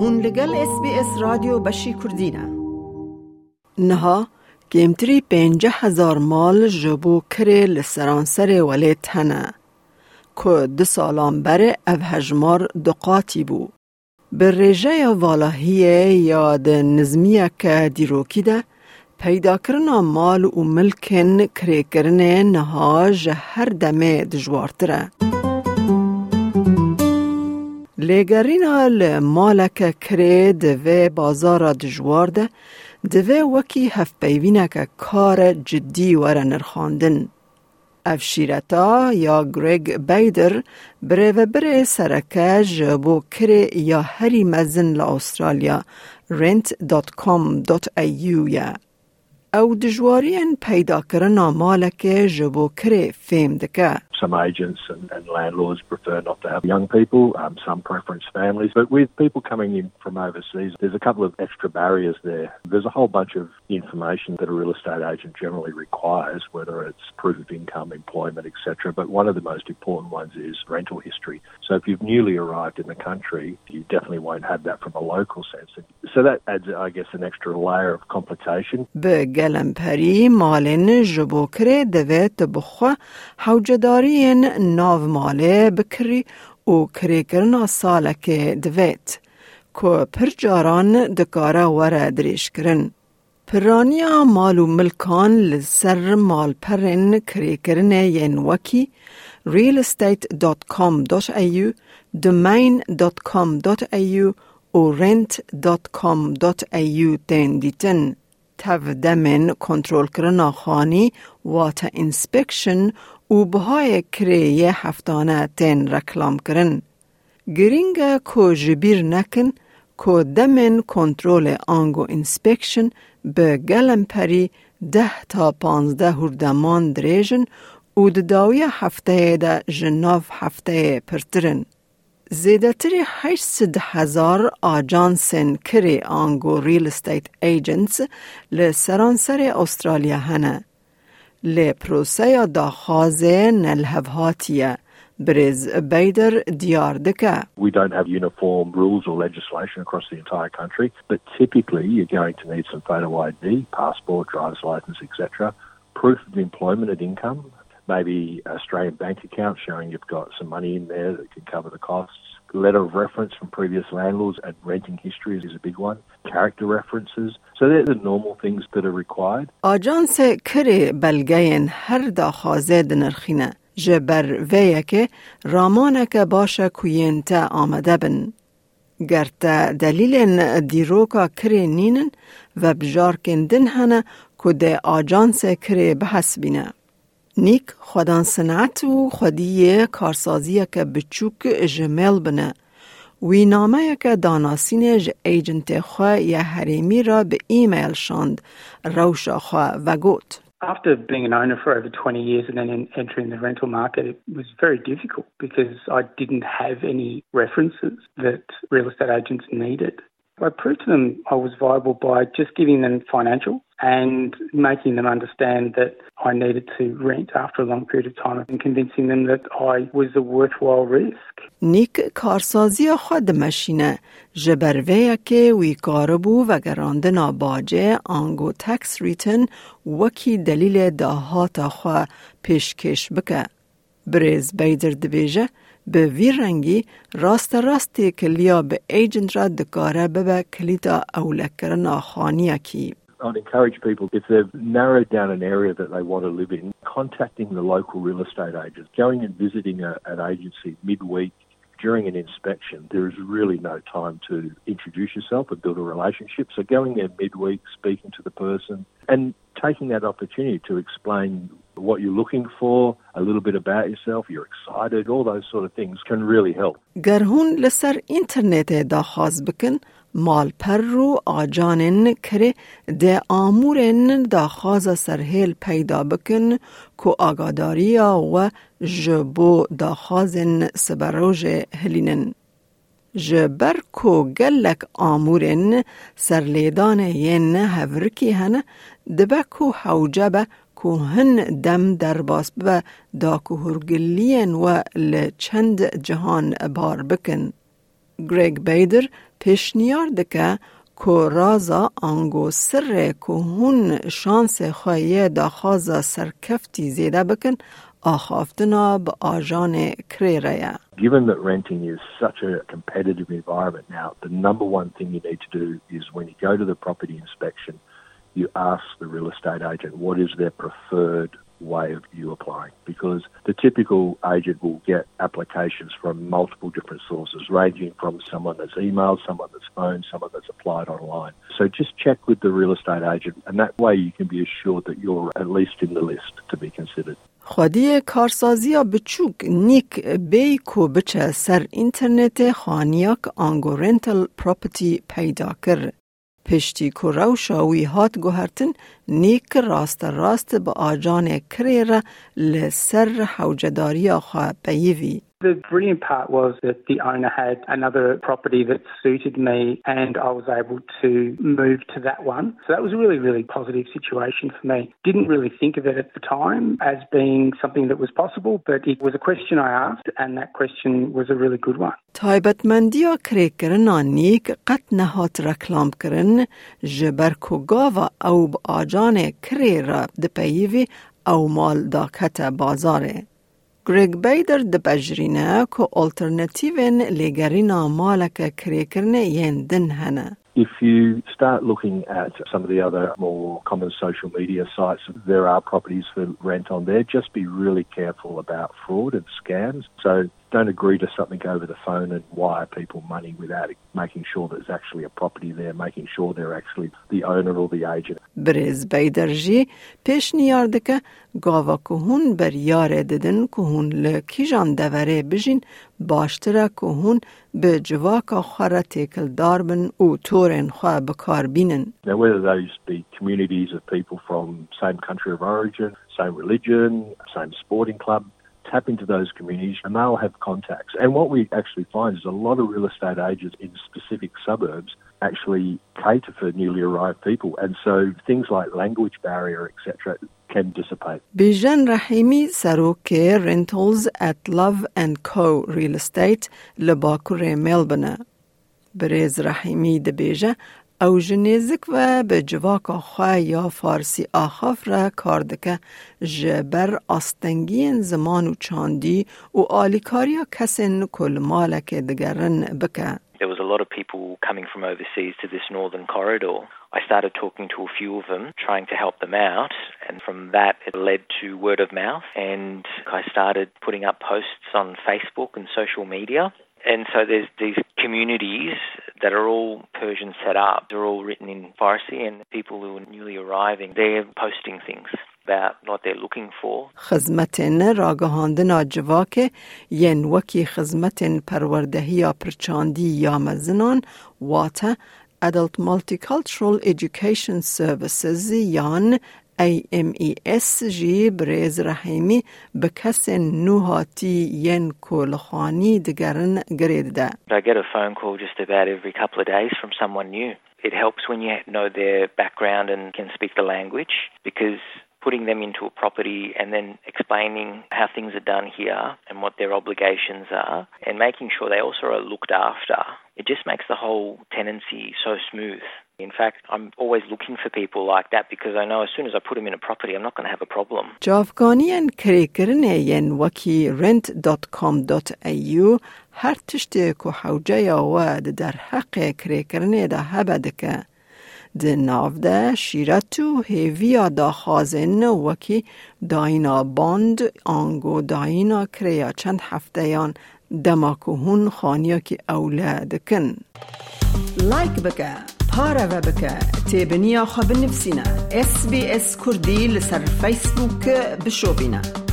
هون لگل اس بی اس رادیو بشی کردینه نها کمتری پینجه هزار مال جبو کره لسرانسر ولی تنه که دو سالان بره او هجمار دقاتی بو. به رژه والهیه یا ده نظمیه که دیروکی ده پیدا کرنا مال و ملکن کری کرنه نها هر دمه دجوارتره. لگرینا لمالک کری دوه بازار دجوار ده دوه وکی هف پیوینه که کار جدی وره نرخاندن. افشیرتا یا گریگ بیدر بره و بره سرکه جبو کره یا هری مزن لأسترالیا rent.com.au یا او دجوارین پیدا کرنا مالک جبو کره فیم دکه Some agents and, and landlords prefer not to have young people, um, some preference families. But with people coming in from overseas, there's a couple of extra barriers there. There's a whole bunch of information that a real estate agent generally requires, whether it's proof of income, employment, etc. But one of the most important ones is rental history. So if you've newly arrived in the country, you definitely won't have that from a local sense. So that adds, I guess, an extra layer of complication. به گلمپری مالن جبوکره دویت بخوا حوجدارین ناو ماله بکری و کری کرنا سالک دویت که پر جاران دکاره وره دریش کرن. پرانیا مالو ملکان لسر مال پرن کری کرنه ین وکی realestate.com.au domain.com.au و rent.com.au تین دیتن. تف دمن کنترل کرنا خانی وات انسپکشن و بهای کریه هفتانه تین رکلام کرن. گرینگ کو جبیر نکن کو دمن کنترل آنگو انسپکشن به گلم پری ده تا پانزده هردمان دریجن و داوی هفته ده جناف هفته پرترن. زیدتری 800 هزار آجانسن کری آنگو ریل استیت ایجنتس لسرانسر استرالیا هنه. لی پروسه داخواز نلهوهاتیه. Briz Bader Diardika. We don't have uniform rules or legislation across the entire country, but typically you're going to need some photo ID, passport, driver's license, etc., proof of employment and income, maybe Australian bank account showing you've got some money in there that can cover the costs. Letter of reference from previous landlords and renting history is a big one. Character references. So they're the normal things that are required. آجانس کری بلگین هر دا خازد نرخینه جبر ویه رامانک باشه کوینتا آمده بن. گرت دلیل دیروکا کری نینن و بجار کندن هنه که ده آجانس کری بحث بینه. نیک خودان صنعت و خودی کارسازی که بچوک جمل بنه. وی نامه که داناسین ج ایجنت خواه یا حریمی را به ایمیل شاند روشا خواه و گوت. After being an owner for over 20 years and then entering the rental market, it was very difficult because I didn't have any references that real estate agents needed. I proved to them I was viable by just giving them financial and making them understand that I needed to rent after a long period of time and convincing them that I was a worthwhile risk. نیک کارسازی خود مشینه جبروه که وی کاربو و گراندنا باجه آنگو تکس ریتن وکی دلیل داهات خوا پیشکش بکه. بریز بیدر دبیجه به وی رنگی راست راستی کلیا به ایجنت را دکاره ببه کلیتا اولکرنا خانیه کی. I'd encourage people, if they've narrowed down an area that they want to live in, contacting the local real estate agents, going and visiting a, an agency midweek during an inspection, there is really no time to introduce yourself and build a relationship. So going there midweek, speaking to the person, and taking that opportunity to explain what you're looking for, a little bit about yourself, you're excited, all those sort of things can really help. گرهون لسر اینترنت دا خواز بکن مال پر رو آجانن کره ده آمورن دا خواز سرهیل پیدا بکن کو آگاداری و جبو دا خازن سبروج هلینن. جبر کو گلک آمورن سرلیدان ین هورکی هن دبکو حوجبه کو هن دم در باس به دا کو هرگلین و لچند جهان بار بکن. گریگ بیدر پیشنیار دکه که رازا آنگو سر که هون شانس خواهی دا خوازا سرکفتی زیده بکن آخافتنا با آجان کریره Given that renting is such a competitive environment now, the number one thing you need to do is when you go to the property inspection, you ask the real estate agent what is their preferred way of you applying because the typical agent will get applications from multiple different sources, ranging from someone that's emailed, someone that's phoned, someone that's applied online. So just check with the real estate agent, and that way you can be assured that you're at least in the list to be considered. خودی کارسازی بچوک نیک بی کو بچه سر اینترنت خانیاک آنگو رنتل پروپرتی پیدا کر. پشتی کرا شاوی هات گوهرتن نیک راست راست با آجان کری را لسر حوجداری خواه پیوی. The brilliant part was that the owner had another property that suited me and I was able to move to that one. So that was a really, really positive situation for me. Didn't really think of it at the time as being something that was possible, but it was a question I asked and that question was a really good one. تایبەتمەندیە کرێکردنا نیک قەت نەهات ڕەکلام کرن ji ber ku gava ew bi acanê kirê re dipeyivî ew mal dakete bazarê. گریگ بیدر دبجرینه که آلترناتیوین لگرینا مالک کریکرنه ین دن هنه. If you start looking at some of the other more common social media sites, there are properties for rent on there. Just be really careful about fraud and scams. So don't agree to something over the phone and wire people money without making sure there's actually a property there, making sure they're actually the owner or the agent. برز بیدرجی پیش نیارده گاوا که هون بر یاره ددن که هون لکیجان دوره بجین باشتره که هون به جواکا خوره تیکل دار بن او تورن خواه بکار بینن. Now whether those be communities of people from same country of origin, same religion, same sporting club, tap into those communities and they'll have contacts. And what we actually find is a lot of real estate agents in specific suburbs actually cater for newly arrived people. And so things like language barrier, etc., can dissipate. Bijan Rahimi سروک rentals at Love and Co Real Estate لباکور Melbourne. برز رحیمی دبیجه او جنیزک و به جواکا خواه یا فارسی آخاف را کاردکه جبر آستنگین زمان و چاندی و آلیکاریا کسین کل مالک دگرن بکه. There was a lot of people coming from overseas to this northern corridor. I started talking to a few of them, trying to help them out, and from that it led to word of mouth, and I started putting up posts on Facebook and social media. And so there's these communities that are all Persian set up. They're all written in Farsi, and people who are newly arriving, they're posting things about what they're looking for. خدمتن راگهاندن جواک ین وکی خدمتن پروردهی پرچاندی یا مزنان واتا Adult Multicultural Education Services یان AMES جی بریز رحیمی به کس نوهاتی ین کولخانی دگرن گرید ده. I get a phone call just about every couple of days from someone new. It helps when you know their background and can speak the language because putting them into a property and then explaining how things are done here and what their obligations are and making sure they also are looked after. It just makes the whole tenancy so smooth. In fact, I'm always looking for people like that because I know as soon as I put them in a property, I'm not going to have a problem. جافگانیان کریکرنه ین وکی rent.com.au هر تشتی که حوجه یا در حق کریکرنه ده هبدکه. ده ناو ده شیرتو هیویا دا خازن وکی داینا باند آنگو داینا کریا چند هفته یان دماکو هون خانیا که اوله کن لایک و بکه پارەوە بکە تێبنییاخوا بنفسینە SسBS کوردی لەسەر بشو بینه.